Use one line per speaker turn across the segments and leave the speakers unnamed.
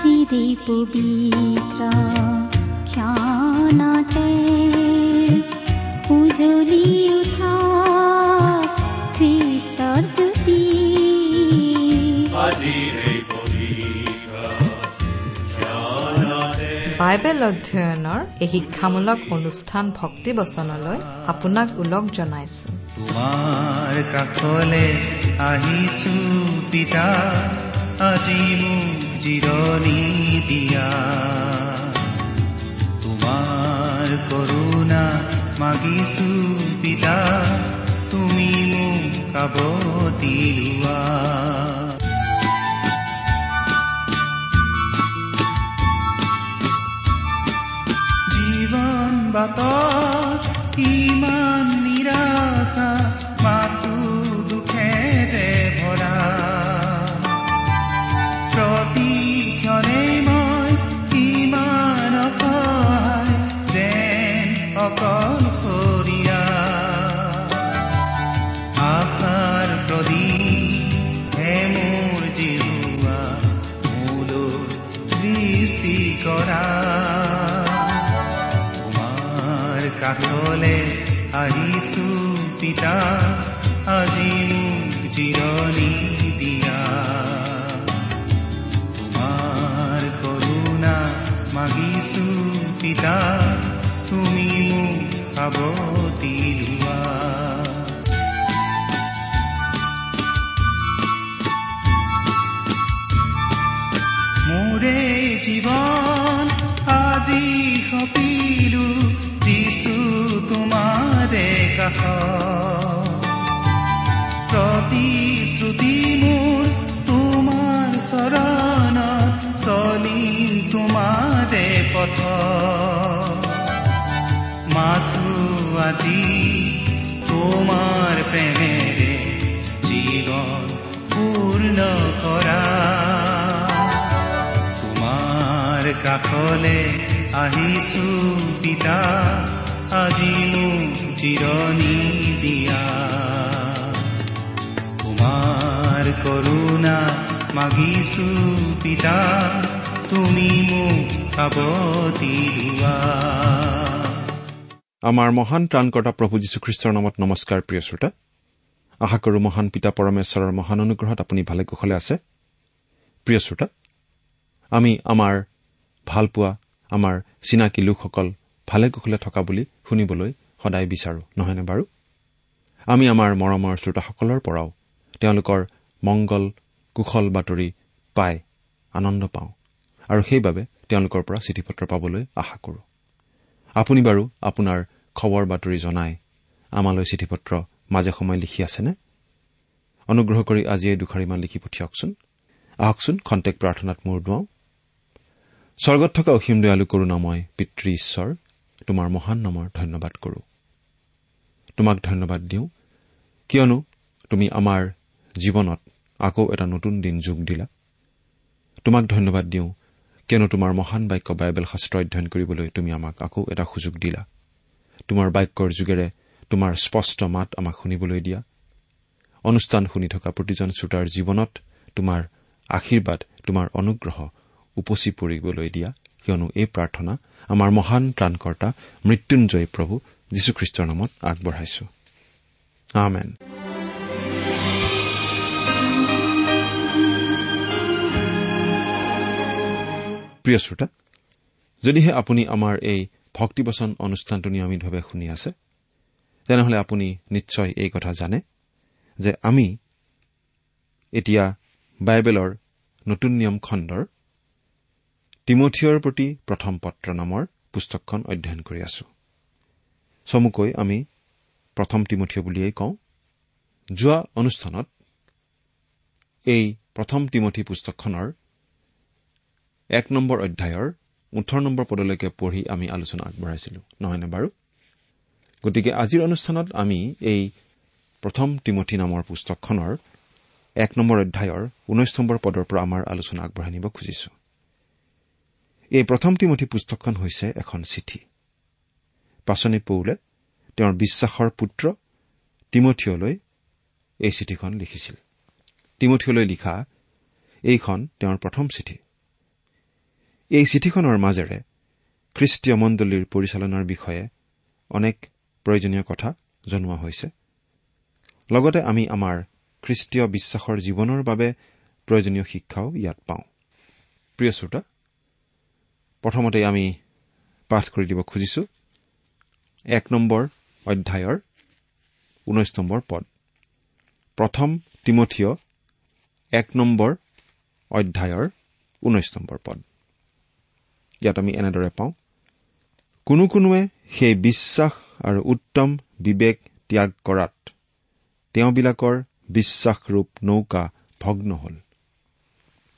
চিৰে পবিত্ৰ ক্ষণতে উজলি উঠা খ্ৰীষ্টৰ জ্যোতি
বাইবেল অধ্যয়নৰ এই শিক্ষামূলক অনুষ্ঠান ভক্তি বচনলৈ আপোনাক ওলগ জনাইছো।
তোমাৰ কাষলে আহিছো পিতা আজি মোক জিৰণি দিয়া তোমাৰ কৰোণা মাগিছো পিতা তুমি মোক কাবতি লোৱা জীৱন বাটত ইমান নিৰাশা মাথো কাষলে আহিছো পিতা আজি মোক জিৰণি দিয়া। তোমাৰ কৰোণা মাগিছো পিতা তুমি মোক সাৱতি লোৱা। মোৰে জীৱন আজি সপিলো। তোমাৰে কাষ প্ৰতিশ্ৰুতি মোৰ তোমাৰ চৰণ চলিম তোমাৰে পথ মাথো আজি তোমাৰ প্ৰেমেৰে জীৱন পূৰ্ণ কৰা তোমাৰ কাষলে আহিছো পিতা আজি মোক জিৰণি দিয়া। তোমাৰ কৰোণা মাগিছো পিতা তুমি মোক সাৱতি লোৱা
আমাৰ মহান ত্ৰাণকৰ্তা প্ৰভু যীশুখ্ৰীষ্টৰ নামত নমস্কাৰ প্ৰিয় শ্ৰোতা। আশা কৰো মহান পিতা পৰমেশ্বৰৰ মহান অনুগ্ৰহত আপুনি ভালে কুশলে আছে। প্ৰিয় শ্ৰোতা আমি আমাৰ ভালপোৱা আমাৰ চিনাকি লোকসকল ভালে কুশলে থকা বুলি শুনিবলৈ সদায় বিচাৰো নহয়নে বাৰু? আমি আমাৰ মৰমৰ শ্ৰোতাসকলৰ পৰাও তেওঁলোকৰ মংগল কুশল বাতৰি পাই আনন্দ পাওঁ আৰু সেইবাবে তেওঁলোকৰ পৰা চিঠি পত্ৰ পাবলৈ আশা কৰো। আপুনি বাৰু আপোনাৰ খবৰ বাতৰি জনাই আমালৈ চিঠি পত্ৰ মাজে সময়ে লিখি আছেনে? অনুগ্ৰহ কৰি আজি এই দুখাৰিমান লিখি পঠিয়াওকচোন। আহকচোন খন্তেক প্ৰাৰ্থনাত মূৰ দুৱাওঁ। স্বৰ্গত থকা অসীম দয়ালু কৰোণাময় পিতৃ ঈশ্বৰ তোমাৰ মহান নামৰ ধন্যবাদ কৰো। তোমাক ধন্যবাদ দিওঁ। কিয়নো তুমি আমাৰ জীৱনত আকৌ এটা নতুন দিন যোগ দিলা। তোমাক ধন্যবাদ দিওঁ। কিয়নো তোমাৰ মহান বাক্য বাইবেল শাস্ত্ৰ অধ্যয়ন কৰিবলৈ তুমি আমাক আকৌ এটা সুযোগ দিলা। তোমাৰ বাক্যৰ যোগেৰে তোমাৰ স্পষ্ট মাত আমাক শুনিবলৈ দিয়া। অনুষ্ঠান শুনি থকা প্ৰতিজন শ্ৰোতাৰ জীৱনত তোমাৰ আশীৰ্বাদ তোমাৰ অনুগ্ৰহ উপচি পৰিবলৈ দিয়া। কিয়নো এই প্ৰাৰ্থনা আমাৰ মহান ত্ৰাণকৰ্তা মৃত্যুঞ্জয় প্ৰভু যীশুখ্ৰীষ্টৰ নামত আগবঢ়াইছো। প্ৰিয় শ্ৰোতা যদিহে আপুনি আমাৰ এই ভক্তিবচন অনুষ্ঠানটো নিয়মিতভাৱে শুনি আছে তেনেহলে আপুনি নিশ্চয় এই কথা জানে যে আমি এতিয়া বাইবেলৰ নতুন নিয়ম খণ্ডৰ তিমঠিয়ৰ প্ৰতি প্ৰথম পত্ৰ নামৰ পুস্তকখন অধ্যয়ন কৰি আছো। চমুকৈ আমি প্ৰথম তিমঠিয় বুলিয়েই কওঁ যোৱা অনুষ্ঠানত এই প্ৰথম তিমঠি পুস্তকখনৰ এক নম্বৰ অধ্যায়ৰ ওঠৰ নম্বৰ পদলৈকে পঢ়ি আমি আলোচনা আগবঢ়াইছিলো নহয়নে বাৰু? গতিকে আজিৰ অনুষ্ঠানত আমি এই প্ৰথম তিমঠি নামৰ পুস্তকখনৰ এক নম্বৰ অধ্যায়ৰ ঊনৈশ নম্বৰ পদৰ পৰা আমাৰ আলোচনা আগবঢ়াই নিব খুজিছো। এই প্ৰথম তিমঠি পুস্তকখন হৈছে এখন চিঠি। পাচনি পৌলে তেওঁৰ বিশ্বাসৰ পুত্ৰ তিমঠিয়লৈ এই চিঠিখন লিখিছিল। তিমঠিয়লৈ লিখা এইখন তেওঁৰ প্ৰথম চিঠি। এই চিঠিখনৰ মাজেৰে খ্ৰীষ্টীয় মণ্ডলীৰ পৰিচালনাৰ বিষয়ে অনেক প্ৰয়োজনীয় কথা জনোৱা হৈছে। লগতে আমি আমাৰ খ্ৰীষ্টীয় বিশ্বাসৰ জীৱনৰ বাবে প্ৰয়োজনীয় শিক্ষাও ইয়াত পাওঁ। প্ৰিয় শ্ৰোতা প্ৰথমতে আমি পাঠ কৰি দিব খুজিছো। এক নম্বৰ অধ্যায়ৰ ঊনৈশ নম্বৰ পদ। প্ৰথম তিমঠিয় এক নম্বৰ অধ্যায়ৰ ঊনৈশ নম্বৰ পদ। ইয়াত আমি এনেদৰে পাওঁ। কোনো কোনোৱে সেই বিশ্বাস আৰু উত্তম বিবেক ত্যাগ কৰাত তেওঁবিলাকৰ বিশ্বাসৰূপ নৌকা ভগ্ন হল।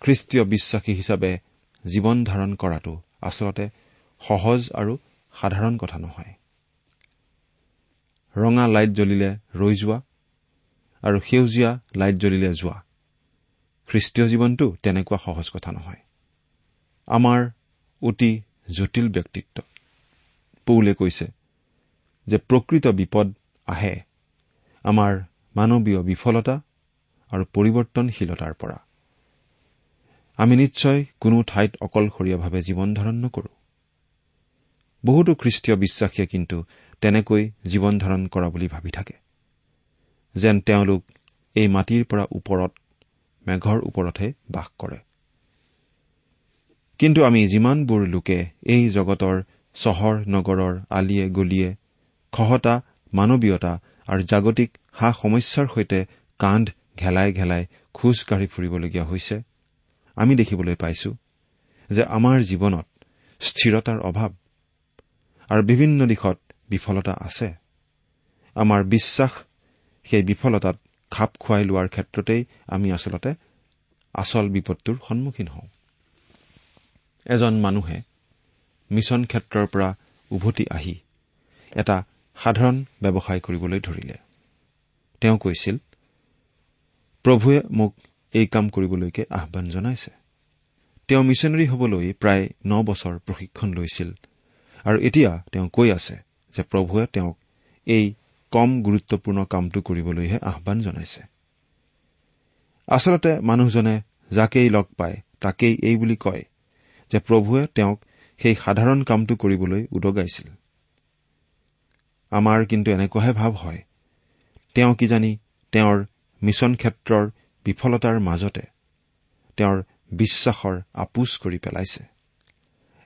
খ্ৰীষ্টীয় বিশ্বাসী হিচাপে জীৱন ধাৰণ কৰাটো আচলতে সহজ আৰু সাধাৰণ কথা নহয়। ৰঙা লাইট জ্বলিলে ৰৈ যোৱা আৰু সেউজীয়া লাইট জ্বলিলে যোৱা। খ্ৰীষ্টীয় জীৱনটো তেনেকুৱা সহজ কথা নহয়। আমাৰ অতি জটিল ব্যক্তিত্ব। পৌলে কৈছে যে প্ৰকৃত বিপদ আহে আমাৰ মানৱীয় বিফলতা আৰু পৰিৱৰ্তনশীলতাৰ পৰা। আমি নিশ্চয় কোনো ঠাইত অকলশৰীয়াভাৱে জীৱন ধাৰণ নকৰো। বহুতো খ্ৰীষ্টীয় বিশ্বাসীয়ে কিন্তু তেনেকৈ জীৱন ধাৰণ কৰা বুলি ভাবি থাকে। যেন তেওঁলোক এই মাটিৰ পৰা ওপৰত মেঘৰ ওপৰতহে বাস কৰে। কিন্তু আমি যিমানবোৰ লোকে এই জগতৰ চহৰ নগৰৰ আলিয়ে গলিয়ে খহতা মানৱীয়তা আৰু জাগতিক সা সমস্যাৰ সৈতে কান্ধ ঘেলাই ঘেলাই খোজ কাঢ়ি ফুৰিবলগীয়া হৈছে আমি দেখিবলৈ পাইছো যে আমাৰ জীৱনত স্থিৰতাৰ অভাৱ আৰু বিভিন্ন দিশত বিফলতা আছে। আমাৰ বিশ্বাস সেই বিফলতাত খাপ খুৱাই লোৱাৰ ক্ষেত্ৰতেই আমি আচলতে আচল বিপদটোৰ সন্মুখীন হওঁ। এজন মানুহে মিছন ক্ষেত্ৰৰ পৰা উভতি আহি এটা সাধাৰণ ব্যৱসায় কৰিবলৈ ধৰিলে। তেওঁ কৈছিল প্ৰভুৱে মোক এই কাম কৰিবলৈকে আহান জনাইছে। তেওঁ মিছনেৰী হবলৈ প্ৰায় ন বছৰ প্ৰশিক্ষণ লৈছিল আৰু এতিয়া তেওঁ কৈ আছে যে প্ৰভুৱে তেওঁক এই কম গুৰুত্বপূৰ্ণ কামটো কৰিবলৈহে আহান জনাইছে। আচলতে মানুহজনে যাকেই লগ পায় তাকেই এই বুলি কয় যে প্ৰভুৱে তেওঁক সেই সাধাৰণ কামটো কৰিবলৈ উদগাইছিল। আমাৰ কিন্তু এনেকুৱাহে ভাৱ হয়। তেওঁ কিজানি তেওঁৰ মিছন ক্ষেত্ৰৰ বিফলতাৰ মাজতে তেওঁৰ বিশ্বাসৰ আপোচ কৰি পেলাইছে।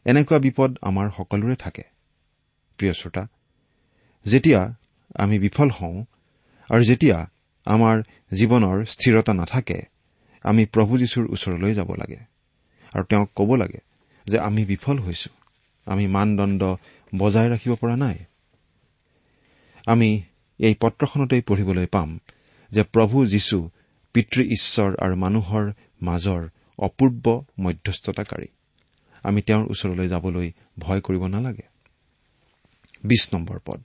এনেকুৱা বিপদ আমাৰ সকলোৰে থাকে। প্ৰিয় শ্ৰোতা যেতিয়া আমি বিফল হওঁ আৰু যেতিয়া আমাৰ জীৱনৰ স্থিৰতা নাথাকে আমি প্ৰভু যীশুৰ ওচৰলৈ যাব লাগে আৰু তেওঁক ক'ব লাগে যে আমি বিফল হৈছো। আমি মানদণ্ড বজাই ৰাখিব পৰা নাই। আমি এই পত্ৰখনতেই পঢ়িবলৈ পাম যে প্ৰভু যীশু পিতৃ ঈশ্বৰ আৰু মানুহৰ মাজৰ অপূৰ্ব মধ্যস্থতাকাৰী। আমি তেওঁৰ ওচৰলৈ যাবলৈ ভয় কৰিব নালাগে। পদ।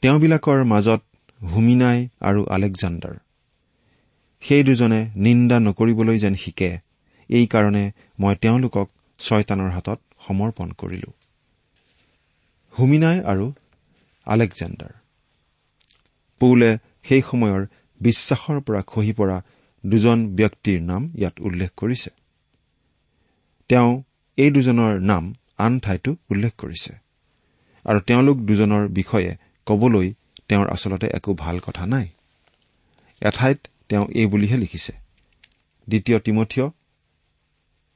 তেওঁবিলাকৰ মাজত হুমিনাই আৰু আলেকজাণ্ডাৰ। সেই দুজনে নিন্দা নকৰিবলৈ যেন শিকে এইকাৰণে মই তেওঁলোকক ছয়তানৰ হাতত সমৰ্পণ কৰিলো। হুমিনাই আৰু আলেকজেণ্ডাৰ। পৌলে সেই সময়ৰ বিশ্বাসৰ পৰা খহি পৰা দুজন ব্যক্তিৰ নাম ইয়াত উল্লেখ কৰিছে। তেওঁ এই দুজনৰ নাম আন ঠাইতো উল্লেখ কৰিছে। আৰু তেওঁলোক দুজনৰ বিষয়ে কবলৈ তেওঁৰ আচলতে একো ভাল কথা নাই। এঠাইত তেওঁ এই বুলিহে লিখিছে। দ্বিতীয় তিমঠিয়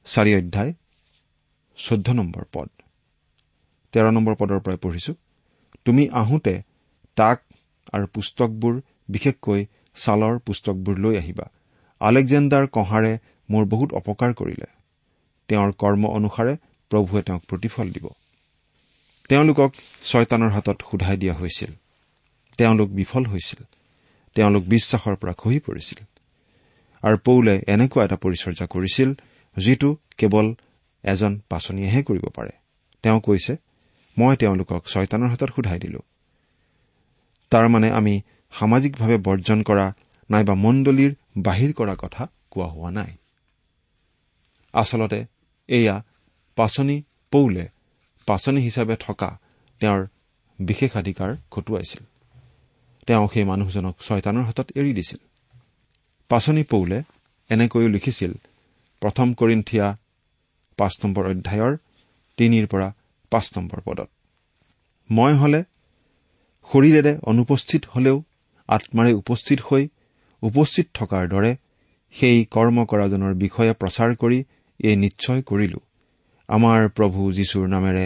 চাৰি অধ্যায় চৈধ্য নম্বৰ পদ। তেৰ নম্বৰ পদৰ পৰাই পঢ়িছো। তুমি আহোঁতে তাক আৰু পুস্তকবোৰ বিশেষকৈ ছালৰ পুস্তকবোৰ লৈ আহিবা। আলেকজেণ্ডাৰ কঁহাৰে মোৰ বহুত অপকাৰ কৰিলে। তেওঁৰ কৰ্ম অনুসাৰে প্ৰভুৱে তেওঁক প্ৰতিফল দিব। তেওঁলোকক ছয়তানৰ হাতত সোধাই দিয়া হৈছিল। তেওঁলোক বিফল হৈছিল। তেওঁলোক বিশ্বাসৰ পৰা খহি পৰিছিল। আৰু পৌলে এনেকুৱা এটা পৰিচৰ্যা কৰিছিল যিটো কেৱল এজন পাচনিয়েহে কৰিব পাৰে। তেওঁ কৈছে মই তেওঁলোকক ছয়তানৰ হাতত সোধাই দিলো। তাৰমানে আমি সামাজিকভাৱে বৰ্জন কৰা নাইবা মণ্ডলীৰ বাহিৰ কৰা কথা কোৱা হোৱা নাই। আচলতে এয়া পাচনি পৌলে পাচনি হিচাপে থকা তেওঁৰ বিশেষাধিকাৰ খটুৱাইছিল। তেওঁ সেই মানুহজনক ছয়তানৰ হাতত এৰি দিছিল। পাচনি পৌলে এনেকৈও লিখিছিল প্ৰথম কৰিন্থিয়া পাঁচ নম্বৰ অধ্যায়ৰ তিনিৰ পৰা পাঁচ নম্বৰ পদত। মই হলে শৰীৰেৰে অনুপস্থিত হলেও আত্মাৰে উপস্থিত হৈ উপস্থিত থকাৰ দৰে সেই কৰ্ম কৰাজনৰ বিষয়ে প্ৰচাৰ কৰি এই নিশ্চয় কৰিলো। আমাৰ প্ৰভু যীশুৰ নামেৰে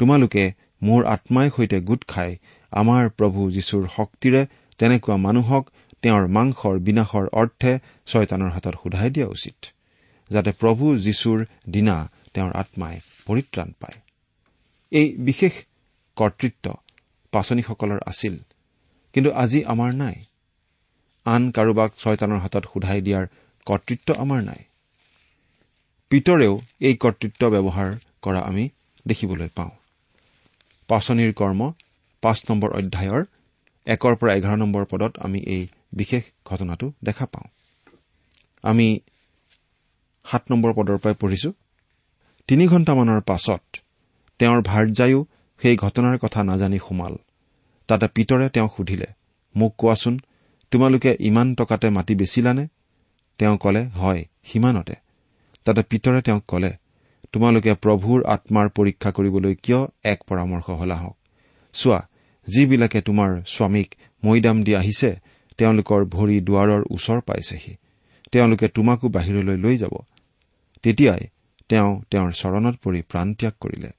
তোমালোকে মোৰ আত্মাই সৈতে গোট খাই আমাৰ প্ৰভু যীশুৰ শক্তিৰে তেনেকুৱা মানুহক তেওঁৰ মাংসৰ বিনাশৰ অৰ্থে ছয়তানৰ হাতত সোধাই দিয়া উচিত যাতে প্ৰভু যীশুৰ দিনা তেওঁৰ আত্মাই পৰিত্ৰাণ পায়। এই বিশেষ কৰ্তৃত্ব পাচনীসকলৰ আছিল কিন্তু আজি আমাৰ নাই। আন কাৰোবাক ছয়তানৰ হাতত সোধাই দিয়াৰ কৰ্তৃত্ব আমাৰ নাই। পিতৰেও এই কৰ্তৃত্ব ব্যৱহাৰ কৰা আমি দেখিবলৈ পাওঁ। পাচনিৰ কৰ্ম পাঁচ নম্বৰ অধ্যায়ৰ একৰ পৰা এঘাৰ নম্বৰ পদত আমি এই বিশেষ ঘটনাটো দেখা পাওঁ। আমি সাত নম্বৰ পদৰ পৰাই পঢ়িছো। তিনি ঘণ্টামানৰ পাছত তেওঁৰ ভাৰ্যায়ো সেই ঘটনাৰ কথা নাজানি সোমাল। তাতে পিতৰে তেওঁক সুধিলে মোক কোৱাচোন তোমালোকে ইমান টকাতে মাটি বেচিলানে? তেওঁ কলে হয় সিমানতে। তাতে পিতৰে তেওঁক কলে তোমালোকে প্ৰভুৰ আত্মাৰ পৰীক্ষা কৰিবলৈ কিয় এক পৰামৰ্শ হলা হওক? চোৱা যিবিলাকে তোমাৰ স্বামীক মৈদাম দি আহিছে তেওঁলোকৰ ভৰি দুৱাৰৰ ওচৰ পাইছেহি। তেওঁলোকে তোমাকো বাহিৰলৈ লৈ যাব। তেতিয়াই তেওঁ তেওঁৰ চৰণত পৰি প্ৰাণত্যাগ কৰিলে।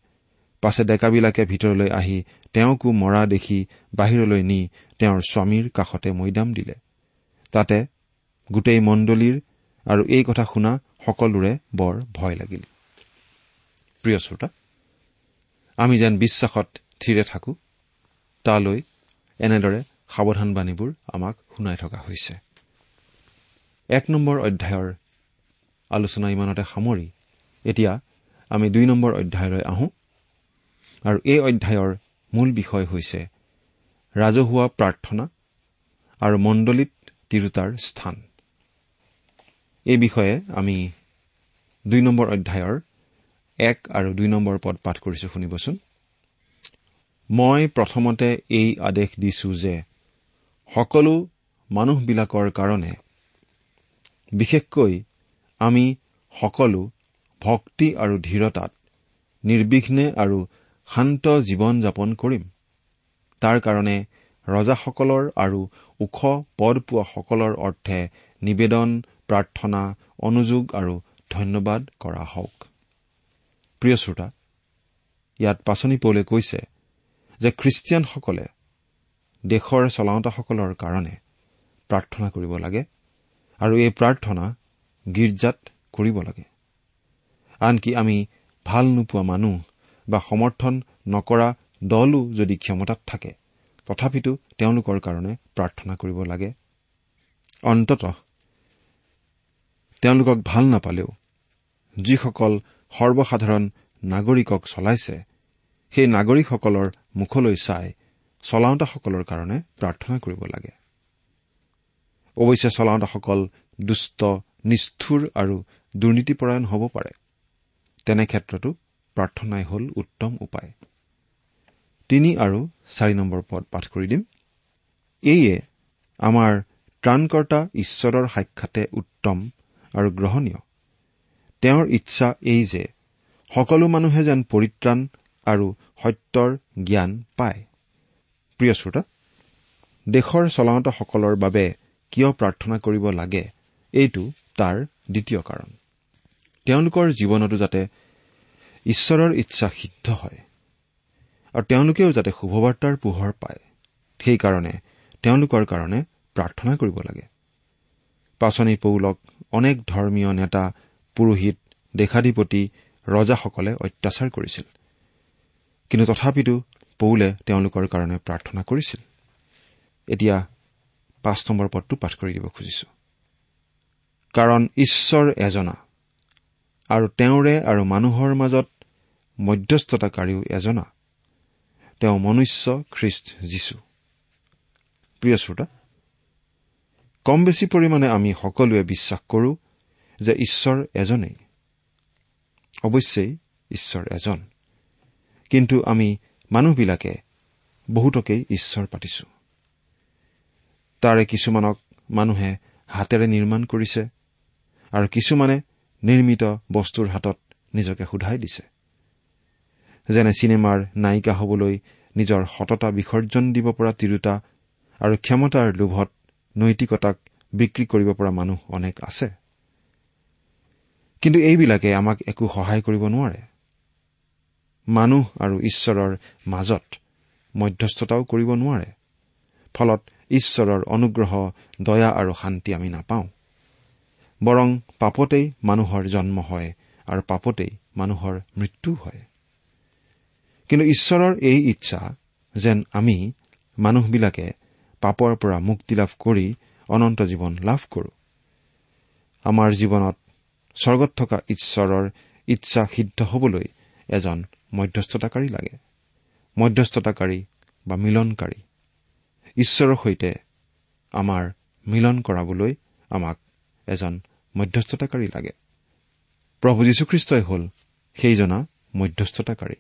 পাছে ডেকাবিলাকে ভিতৰলৈ আহি তেওঁকো মৰা দেখি বাহিৰলৈ নি তেওঁৰ স্বামীৰ কাষতে মৈদাম দিলে। তাতে গোটেই মণ্ডলীৰ আৰু এই কথা শুনা সকলোৰে বৰ ভয় লাগিল। প্ৰিয় শ্ৰোতা আমি যেন বিশ্বাসত থিৰে থাকো তালৈ এনেদৰে সাৱধানবাণীবোৰ আমাক শুনাই থকা হৈছে। এক নম্বৰ অধ্যায়ৰ আলোচনা ইমানতে সামৰি। এতিয়া আমি দুই নম্বৰ অধ্যায়লৈ আহোঁ। আৰু এই অধ্যায়ৰ মূল বিষয় হৈছে ৰাজহুৱা প্ৰাৰ্থনা আৰু মণ্ডলীত তিৰোতাৰ স্থান। এই বিষয়ে আমি দুই নম্বৰ অধ্যায়ৰ এক আৰু দুই নম্বৰ পদ পাঠ কৰিছো শুনিবচোন। মই প্ৰথমতে এই আদেশ দিছো যে সকলো মানুহবিলাকৰ কাৰণে বিশেষকৈ আমি সকলো ভক্তি আৰু ধীৰতাত নিৰ্বিঘ্নে আৰু শান্ত জীৱন যাপন কৰিম। তাৰ কাৰণে ৰজাসকলৰ আৰু ওখ পদ পোৱাসকলৰ অৰ্থে নিবেদন প্ৰাৰ্থনা অনুযোগ আৰু ধন্যবাদ কৰা হওক। প্ৰিয় শ্ৰোতা ইয়াত পাচনি পৌলে কৈছে যে খ্ৰীষ্টিয়ানসকলে দেশৰ চলাওঁতাসকলৰ কাৰণে প্ৰাৰ্থনা কৰিব লাগে আৰু এই প্ৰাৰ্থনা গীৰ্জাত কৰিব লাগে। আনকি আমি ভাল নোপোৱা মানুহ বা সমৰ্থন নকৰা দলো যদি ক্ষমতাত থাকে তথাপিতো তেওঁলোকৰ কাৰণে প্ৰাৰ্থনা কৰিব লাগে। অন্তত তেওঁলোকক ভাল নাপালেও যিসকল সৰ্বসাধাৰণ নাগৰিকক চলাইছে সেই নাগৰিকসকলৰ মুখলৈ চাই চলাওঁতাসকলৰ কাৰণে প্ৰাৰ্থনা কৰিব লাগে। অৱশ্যে চলাওঁতাসকল দুষ্ট নিষ্ঠুৰ আৰু দুৰ্নীতিপৰায়ণ হ'ব পাৰে। তেনে ক্ষেত্ৰতো প্ৰাৰ্থনাই হ'ল উত্তম উপায়। তিনি আৰু চাৰি নম্বৰ পদ পাঠ কৰি দিম। এইয়ে আমাৰ ত্ৰাণকৰ্তা ঈশ্বৰৰ সাক্ষাতে উত্তম আৰু গ্ৰহণীয়। তেওঁৰ ইচ্ছা এই যে সকলো মানুহে যেন পৰিত্ৰাণ আৰু সত্যৰ জ্ঞান পায়। প্ৰিয় শ্ৰোতা দেশৰ চলাওঁতাসকলৰ বাবে কিয় প্ৰাৰ্থনা কৰিব লাগে? এইটো তাৰ দ্বিতীয় কাৰণ। তেওঁলোকৰ জীৱনতো যাতে ঈশ্বৰৰ ইচ্ছা সিদ্ধ হয়। আৰু তেওঁলোকেও যাতে শুভবাৰ্তাৰ পোহৰ পায়। সেইকাৰণে তেওঁলোকৰ কাৰণে প্ৰাৰ্থনা কৰিব লাগে। পাচনি পৌলক অনেক ধৰ্মীয় নেতা পুৰোহিত দেশাধিপতি ৰজাসকলে অত্যাচাৰ কৰিছিল। কিন্তু তথাপিতো পৌলে তেওঁলোকৰ কাৰণে প্ৰাৰ্থনা কৰিছিল। এতিয়া পাঁচ নম্বৰ পদটো পাঠ কৰি দিব খুজিছো। কাৰণ ঈশ্বৰ এজনা আৰু তেওঁৰে আৰু মানুহৰ মাজত মধ্যস্থতাকাৰীও এজনা। তেওঁ মনুষ্য খ্ৰীষ্ট যীশু প্ৰিয় শ্ৰোতা কম বেছি পৰিমাণে আমি সকলোৱে বিশ্বাস কৰো যে ঈশ্বৰ এজনেই। অৱশ্যেই ঈশ্বৰ এজন। কিন্তু আমি মানুহবিলাকে বহুতকেই ঈশ্বৰ পাতিছো। তাৰে কিছুমানক মানুহে হাতেৰে নিৰ্মাণ কৰিছে আৰু কিছুমানে নিৰ্মিত বস্তুৰ হাতত নিজকে সোধাই দিছে। যেনে চিনেমাৰ নায়িকা হবলৈ নিজৰ সততা বিসৰ্জন দিব পৰা তিৰোতা আৰু ক্ষমতাৰ লোভত নৈতিকতাক বিক্ৰী কৰিব পৰা মানুহ অনেক আছে। কিন্তু এইবিলাকে আমাক একো সহায় কৰিব নোৱাৰে। মানুহ আৰু ঈশ্বৰৰ মাজত মধ্যস্থতাও কৰিব নোৱাৰে। ফলত ঈশ্বৰৰ অনুগ্ৰহ দয়া আৰু শান্তি আমি নাপাওঁ। বৰং পাপতেই মানুহৰ জন্ম হয় আৰু পাপতেই মানুহৰ মৃত্যু হয়। কিন্তু ঈশ্বৰৰ এই ইচ্ছা যেন আমি মানুহবিলাকে পাপৰ পৰা মুক্তি লাভ কৰি অনন্ত জীৱন লাভ কৰো। আমাৰ জীৱনত স্বৰ্গত থকা ঈশ্বৰৰ ইচ্ছা সিদ্ধ হবলৈ এজন মধ্যস্থতাকাৰী লাগে। মধ্যস্থতাকাৰী বা মিলনকাৰী। ঈশ্বৰৰ সৈতে আমাৰ মিলন কৰাবলৈ আমাক এজন মধ্যস্থতাকাৰী লাগে। প্ৰভু যীশুখ্ৰীষ্টই হ'ল সেইজনা মধ্যস্থতাকাৰী।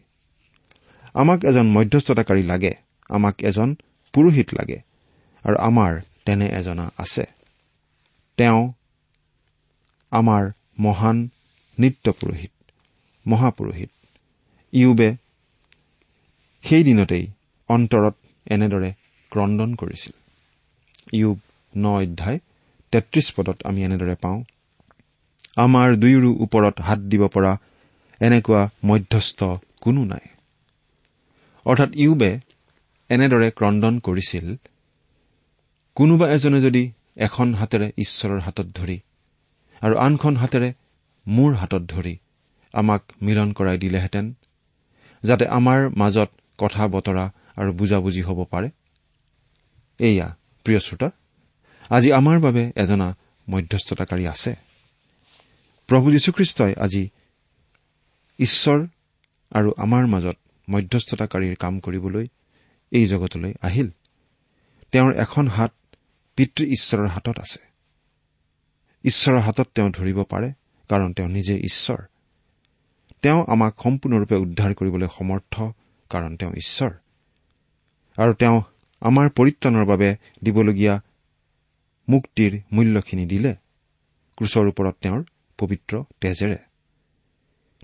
আমাক এজন মধ্যস্থতাকাৰী লাগে আমাক এজন পুৰোহিত লাগে আৰু আমাৰ তেনে এজনা আছে। তেওঁ আমাৰ মহান নিত্য পুৰোহিত মহাপুৰোহিত। ইউবে সেই দিনতেই অন্তৰত এনেদৰে ক্ৰদন কৰিছিল। ইউব ন অধ্যায় তেত্ৰিশ পদত আমি এনেদৰে পাওঁ। আমাৰ দুয়োৰো ওপৰত হাত দিব পৰা এনেকুৱা মধ্যস্থ কোনো নাই। অৰ্থাৎ ইউবে এনেদৰে ক্ৰদন কৰিছিল কোনোবা এজনে যদি এখন হাতেৰে ঈশ্বৰৰ হাতত ধৰি আৰু আনখন হাতেৰে মোৰ হাতত ধৰি আমাক মিলন কৰাই দিলেহেঁতেন যাতে আমাৰ মাজত কথা বতৰা আৰু বুজাবুজি হ'ব পাৰে। এয়া প্ৰিয় শ্ৰোতা আজি আমাৰ বাবে এজনা মধ্যস্থতাকাৰী আছে। প্ৰভু যীশুখ্ৰীষ্টই আজি ঈশ্বৰ আৰু আমাৰ মাজত মধ্যস্থতাকাৰীৰ কাম কৰিবলৈ এই জগতলৈ আহিল। তেওঁৰ এখন হাত পিতৃ ঈশ্বৰৰ হাতত আছে। ঈশ্বৰৰ হাতত তেওঁ ধৰিব পাৰে কাৰণ তেওঁ নিজে ঈশ্বৰ। তেওঁ আমাক সম্পূৰ্ণৰূপে উদ্ধাৰ কৰিবলৈ সমৰ্থ কাৰণ তেওঁ ঈশ্বৰ। আৰু তেওঁ আমাৰ পৰিত্ৰাণৰ বাবে দিবলগীয়া মুক্তিৰ মূল্যখিনি দিলে ক্ৰুচৰ ওপৰত তেওঁৰ পবিত্ৰ তেজেৰে।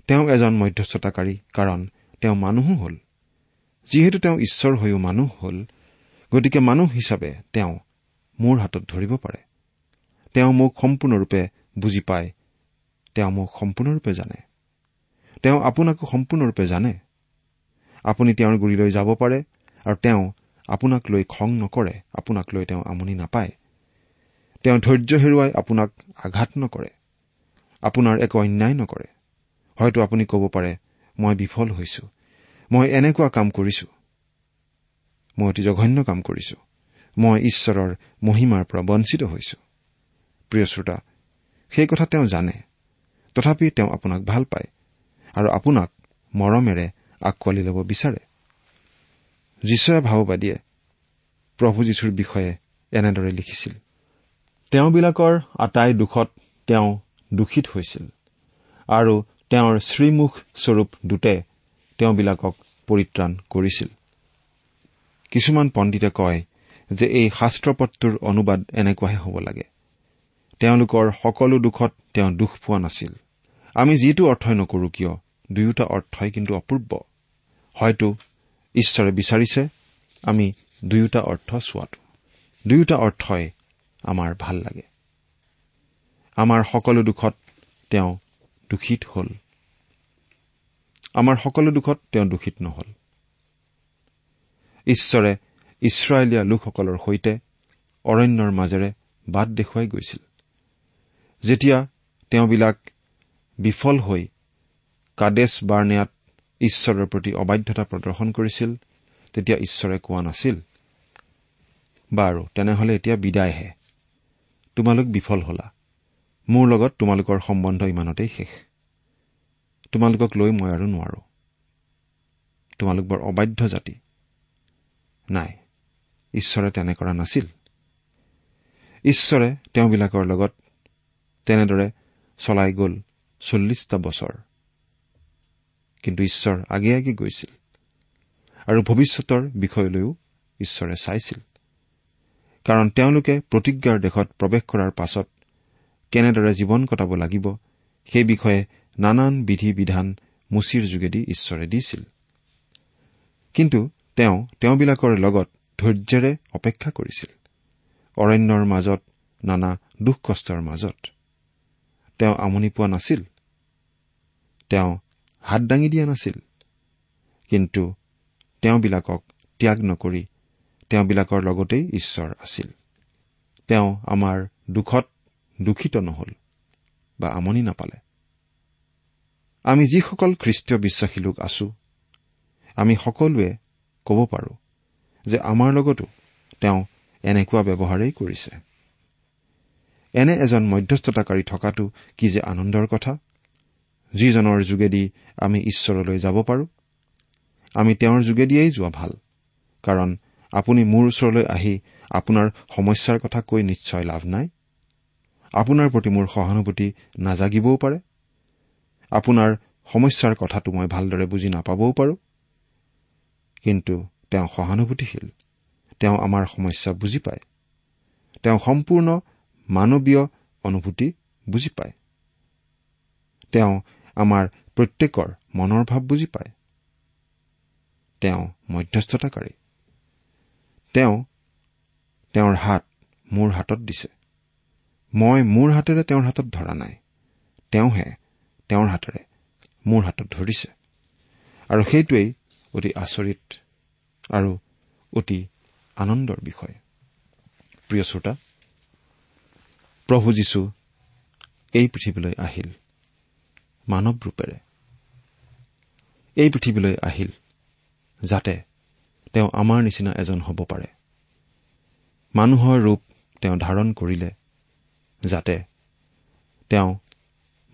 তেওঁ এজন মধ্যস্থতাকাৰী কাৰণ তেওঁ মানুহো হ'ল। যিহেতু তেওঁ ঈশ্বৰ হৈও মানুহ হ'ল গতিকে মানুহ হিচাপে তেওঁ মোৰ হাতত ধৰিব পাৰে। তেওঁ মোক সম্পূৰ্ণৰূপে বুজি পায়। তেওঁ মোক সম্পূৰ্ণৰূপে জানে। তেওঁ আপোনাকো সম্পূৰ্ণৰূপে জানে। আপুনি তেওঁৰ গুৰিলৈ যাব পাৰে আৰু তেওঁ আপোনাক লৈ খং নকৰে আপোনাক লৈ তেওঁ আমনি নাপায়। তেওঁ ধৈৰ্য হেৰুৱাই আপোনাক আঘাত নকৰে। আপোনাৰ একো অন্যায় নকৰে। হয়তো আপুনি ক'ব পাৰে মই বিফল হৈছো। মই এনেকুৱা কাম কৰিছো। মই অতি জঘন্য কাম কৰিছো। মই ঈশ্বৰৰ মহিমাৰ পৰা বঞ্চিত হৈছো। প্ৰিয় শ্ৰোতা সেই কথা তেওঁ জানে। তথাপি তেওঁ আপোনাক ভাল পায় আৰু আপোনাক মৰমেৰে আঁকোৱালি ল'ব বিচাৰে। যীশুৱে ভাওবাদীয়ে প্ৰভু যীশুৰ বিষয়ে এনেদৰে লিখিছিল। তেওঁবিলাকৰ আটাই দুখত তেওঁ দূষিত হৈছিল আৰু তেওঁৰ শ্ৰীমুখ স্বৰূপ দূতে তেওঁবিলাকক পৰিত্ৰাণ কৰিছিল। কিছুমান পণ্ডিতে কয় যে এই শাস্ত্ৰপদটোৰ অনুবাদ এনেকুৱাহে হ'ব লাগে। তেওঁলোকৰ সকলো দুখত তেওঁ দুখ পোৱা নাছিল। আমি যিটো অৰ্থই নকৰো কিয় দুয়োটা অৰ্থই কিন্তু অপূৰ্ব। হয়তো ঈশ্বৰে বিচাৰিছে আমি দুয়োটা অৰ্থ চোৱাটো। দুয়োটা অৰ্থই আমাৰ ভাল লাগে। আমাৰ সকলো দুখত তেওঁ দূষিত হ'ল। আমাৰ সকলো দুখত তেওঁ দূষিত নহল। ঈশ্বৰে ইছৰাইলীয়া লোকসকলৰ সৈতে অৰণ্যৰ মাজেৰে বাট দেখুৱাই গৈছিল। যেতিয়া তেওঁবিলাক বিফল হৈ কাদেশ বাৰ্ণেয়াত ঈশ্বৰৰ প্ৰতি অবাধ্যতা প্ৰদৰ্শন কৰিছিল তেতিয়া ঈশ্বৰে কোৱা নাছিল বাৰু তেনেহলে এতিয়া বিদায়হে। তোমালোক বিফল হলা। মোৰ লগত তোমালোকৰ সম্বন্ধ ইমানতেই শেষ। তোমালোকক লৈ মই আৰু নোৱাৰো। তোমালোক বৰ অবাধ্য জাতি। নাই ঈশ্বৰে তেনে কৰা নাছিল। ঈশ্বৰে তেওঁবিলাকৰ লগত তেনেদৰে চলাই গ'ল চল্লিছটা বছৰ। কিন্তু ঈশ্বৰ আগে আগে গৈছিল। আৰু ভৱিষ্যতৰ বিষয়লৈও ঈশ্বৰে চাইছিল। কাৰণ তেওঁলোকে প্ৰতিজ্ঞাৰ দেশত প্ৰৱেশ কৰাৰ পাছত কেনেদৰে জীৱন কটাব লাগিব সেই বিষয়ে নানান বিধি বিধান মুচিৰ যোগেদি ঈশ্বৰে দিছিল। কিন্তু তেওঁ তেওঁবিলাকৰ লগত ধৈৰ্যেৰে অপেক্ষা কৰিছিল। অৰণ্যৰ মাজত নানা দুখ কষ্টৰ মাজত। তেওঁ আমনি পোৱা নাছিল। তেওঁ হাত দাঙি দিয়া নাছিল। কিন্তু তেওঁবিলাকক ত্যাগ নকৰি তেওঁবিলাকৰ লগতেই ঈশ্বৰ আছিল। তেওঁ আমাৰ দুখত দূষিত নহল বা আমনি নাপালে। আমি যিসকল খ্ৰীষ্টীয় বিশ্বাসী লোক আছো আমি সকলোৱে ক'ব পাৰো যে আমাৰ লগতো তেওঁ এনেকুৱা ব্যৱহাৰেই কৰিছে। এনে এজন মধ্যস্থতাকাৰী থকাটো কি যে আনন্দৰ কথা? যিজনৰ যোগেদি আমি ঈশ্বৰলৈ যাব পাৰো আমি তেওঁৰ যোগেদিয়েই যোৱা ভাল কাৰণ আপুনি মোৰ ওচৰলৈ আহি আপোনাৰ সমস্যাৰ কথা কৈ নিশ্চয় লাভ নাই? আপোনাৰ প্ৰতি মোৰ সহানুভূতি নাজাগিবও পাৰে? আপোনাৰ সমস্যাৰ কথাটো মই ভালদৰে বুজি নাপাবও পাৰো? কিন্তু তেওঁ সহানুভূতিশীল। তেওঁ আমাৰ সমস্যা বুজি পায়। তেওঁ সম্পূৰ্ণ মানৱীয় অনুভূতি বুজি পায়। তেওঁ আমাৰ প্ৰত্যেকৰ মনৰ ভাৱ বুজি পায়। তেওঁ মধ্যস্থতাকাৰী। তেওঁ তেওঁৰ হাত মোৰ হাতত দিছে। মই মোৰ হাতেৰে তেওঁৰ হাতত ধৰা নাই। তেওঁহে তেওঁৰ হাতেৰে মোৰ হাতত ধৰিছে। আৰু সেইটোৱেই অতি আচৰিত আৰু অতি আনন্দৰ বিষয়। প্ৰিয় শ্ৰোতা প্ৰভু যীশু এই পৃথিৱীলৈ আহিল মানৱ ৰূপেৰে। এই পৃথিৱীলৈ আহিল যাতে তেওঁ আমাৰ নিচিনা এজন হ'ব পাৰে। মানুহৰ ৰূপ তেওঁ ধাৰণ কৰিলে যাতে তেওঁ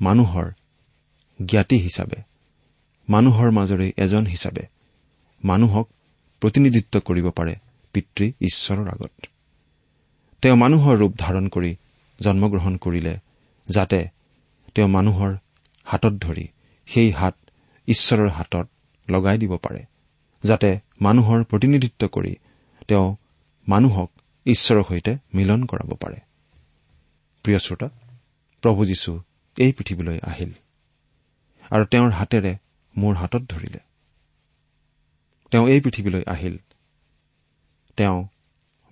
মানুহৰ জ্ঞাতি হিচাপে মানুহৰ মাজৰে এজন হিচাপে মানুহক প্ৰতিনিধিত্ব কৰিব পাৰে পিতৃ ঈশ্বৰৰ আগত। তেওঁ মানুহৰ ৰূপ ধাৰণ কৰি জন্মগ্ৰহণ কৰিলে যাতে তেওঁ মানুহৰ হাতত ধৰি সেই হাত ঈশ্বৰৰ হাতত লগাই দিব পাৰে। যাতে মানুহৰ প্ৰতিনিধিত্ব কৰি তেওঁ মানুহক ঈশ্বৰৰ সৈতে মিলন কৰাব পাৰে। প্ৰিয় শ্ৰোতা প্ৰভু যীশু এই পৃথিৱীলৈ আহিল আৰু তেওঁৰ হাতেৰে মোৰ হাতত ধৰিলে। তেওঁ এই পৃথিৱীলৈ আহিল। তেওঁ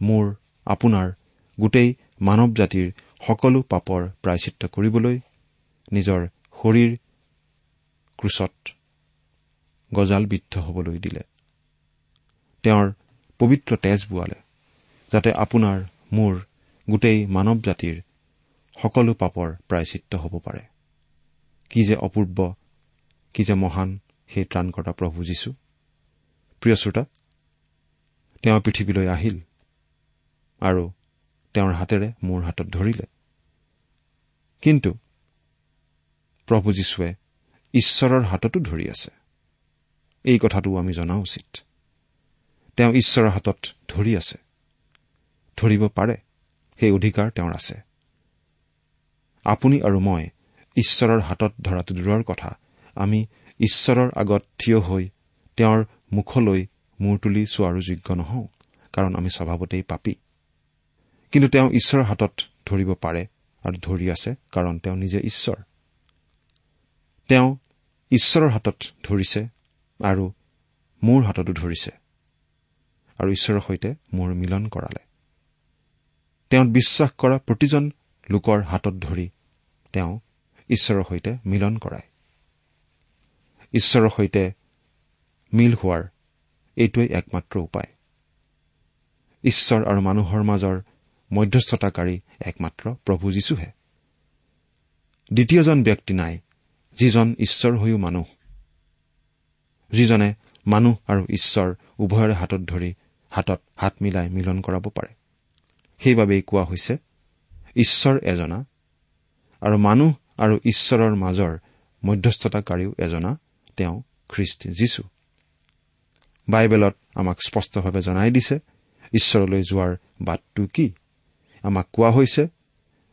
মোৰ আপোনাৰ গোটেই মানৱ জাতিৰ সকলো পাপৰ প্ৰায়চিত্ৰ কৰিবলৈ নিজৰ শৰীৰ ক্ৰুচত গজালবিদ্ধ হবলৈ দিলে। তেওঁৰ পবিত্ৰ তেজ বোৱালে যাতে আপোনাৰ মোৰ গোটেই মানৱ জাতিৰ সকলো পাপৰ প্ৰায়চিত্ৰ হ'ব পাৰে। কি যে অপূৰ্ব কি যে মহান সেই ত্ৰাণকৰ্তা প্ৰভু যীশু। প্ৰিয় শ্ৰোতা তেওঁ পৃথিৱীলৈ আহিল আৰু তেওঁৰ হাতেৰে মোৰ হাতত ধৰিলে। কিন্তু প্ৰভু যীশুৱে ঈশ্বৰৰ হাততো ধৰি আছে। এই কথাটো আমি জনা উচিত। তেওঁ ঈশ্বৰৰ হাতত ধৰি আছে। ধৰিব পাৰে। সেই অধিকাৰ তেওঁৰ আছে। আপুনি আৰু মই ঈশ্বৰৰ হাতত ধৰাটো দূৰৰ কথা। আমি ঈশ্বৰৰ আগত থিয় হৈ তেওঁৰ মুখলৈ মূৰ তুলি চোৱাৰো যোগ্য নহওঁ কাৰণ আমি স্বভাৱতেই পাপী। কিন্তু তেওঁ ঈশ্বৰৰ হাতত ধৰিব পাৰে আৰু ধৰি আছে কাৰণ তেওঁ নিজে ঈশ্বৰ। তেওঁ ঈশ্বৰৰ হাতত ধৰিছে আৰু মোৰ হাততো ধৰিছে। আৰু ঈশ্বৰৰ সৈতে মোৰ মিলন কৰালে। তেওঁত বিশ্বাস কৰা প্ৰতিজন লোকৰ হাতত ধৰি তেওঁ ঈশ্বৰৰ সৈতে মিলন কৰায়। ঈশ্বৰৰ সৈতে মিল হোৱাৰ এইটোৱেই একমাত্ৰ উপায়। ঈশ্বৰ আৰু মানুহৰ মাজৰ মধ্যস্থতাকাৰী একমাত্ৰ প্ৰভু যীশুহে। দ্বিতীয়জন ব্যক্তি নাই যিজন ঈশ্বৰ হৈও মানুহ। যিজনে মানুহ আৰু ঈশ্বৰ উভয়ৰে হাতত ধৰি হাতত হাত মিলাই মিলন কৰাব পাৰে। সেইবাবেই কোৱা হৈছে ঈশ্বৰ এজনা আৰু মানুহ আৰু ঈশ্বৰৰ মাজৰ মধ্যস্থতাকাৰীও এজনা তেওঁ খ্ৰীষ্ট যীশু বাইবেলত আমাক স্পষ্টভাৱে জনাই দিছে ঈশ্বৰলৈ যোৱাৰ বাটটো কি? আমাক কোৱা হৈছে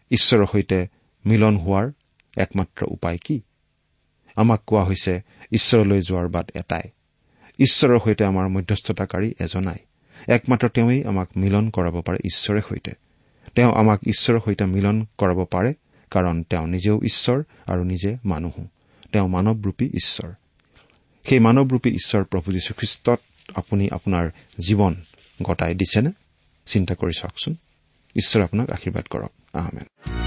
ঈশ্বৰৰ সৈতে মিলন হোৱাৰ একমাত্ৰ উপায় কি? আমাক কোৱা হৈছে ঈশ্বৰলৈ যোৱাৰ বাট এটাই। ঈশ্বৰৰ সৈতে আমাৰ মধ্যস্থতাকাৰী এজনাই। একমাত্ৰ তেওঁই আমাক মিলন কৰাব পাৰে ঈশ্বৰে সৈতে। তেওঁ আমাক ঈশ্বৰৰ সৈতে মিলন কৰাব পাৰে কাৰণ তেওঁ নিজেও ঈশ্বৰ আৰু নিজে মানুহো। তেওঁ মানৱৰূপী ঈশ্বৰ। সেই মানৱৰূপী ঈশ্বৰ প্ৰভু যীশুখ্ৰীষ্টত আপুনি আপোনাৰ জীৱন গতাই দিছেনে? চিন্তা কৰি চাওকচোন। ঈশ্বৰে আপোনাক আশীৰ্বাদ কৰক। আহমেদ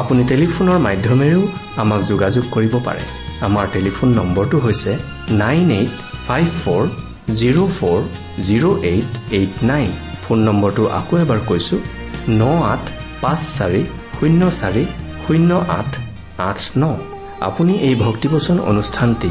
আপুনি টেলিফোনৰ মাধ্যমেৰেও আমাক যোগাযোগ কৰিব পাৰে। আমাৰ টেলিফোন নম্বৰটো হৈছে nine eight five four zero' four zero' eight eight nine. Phone নম্বৰটো আকৌ এবাৰ কৈছো ন আঠ পাঁচ চাৰি শূন্য চাৰি শূন্য আঠ আঠ ন। আপুনি এই ভক্তিবচন অনুষ্ঠানটি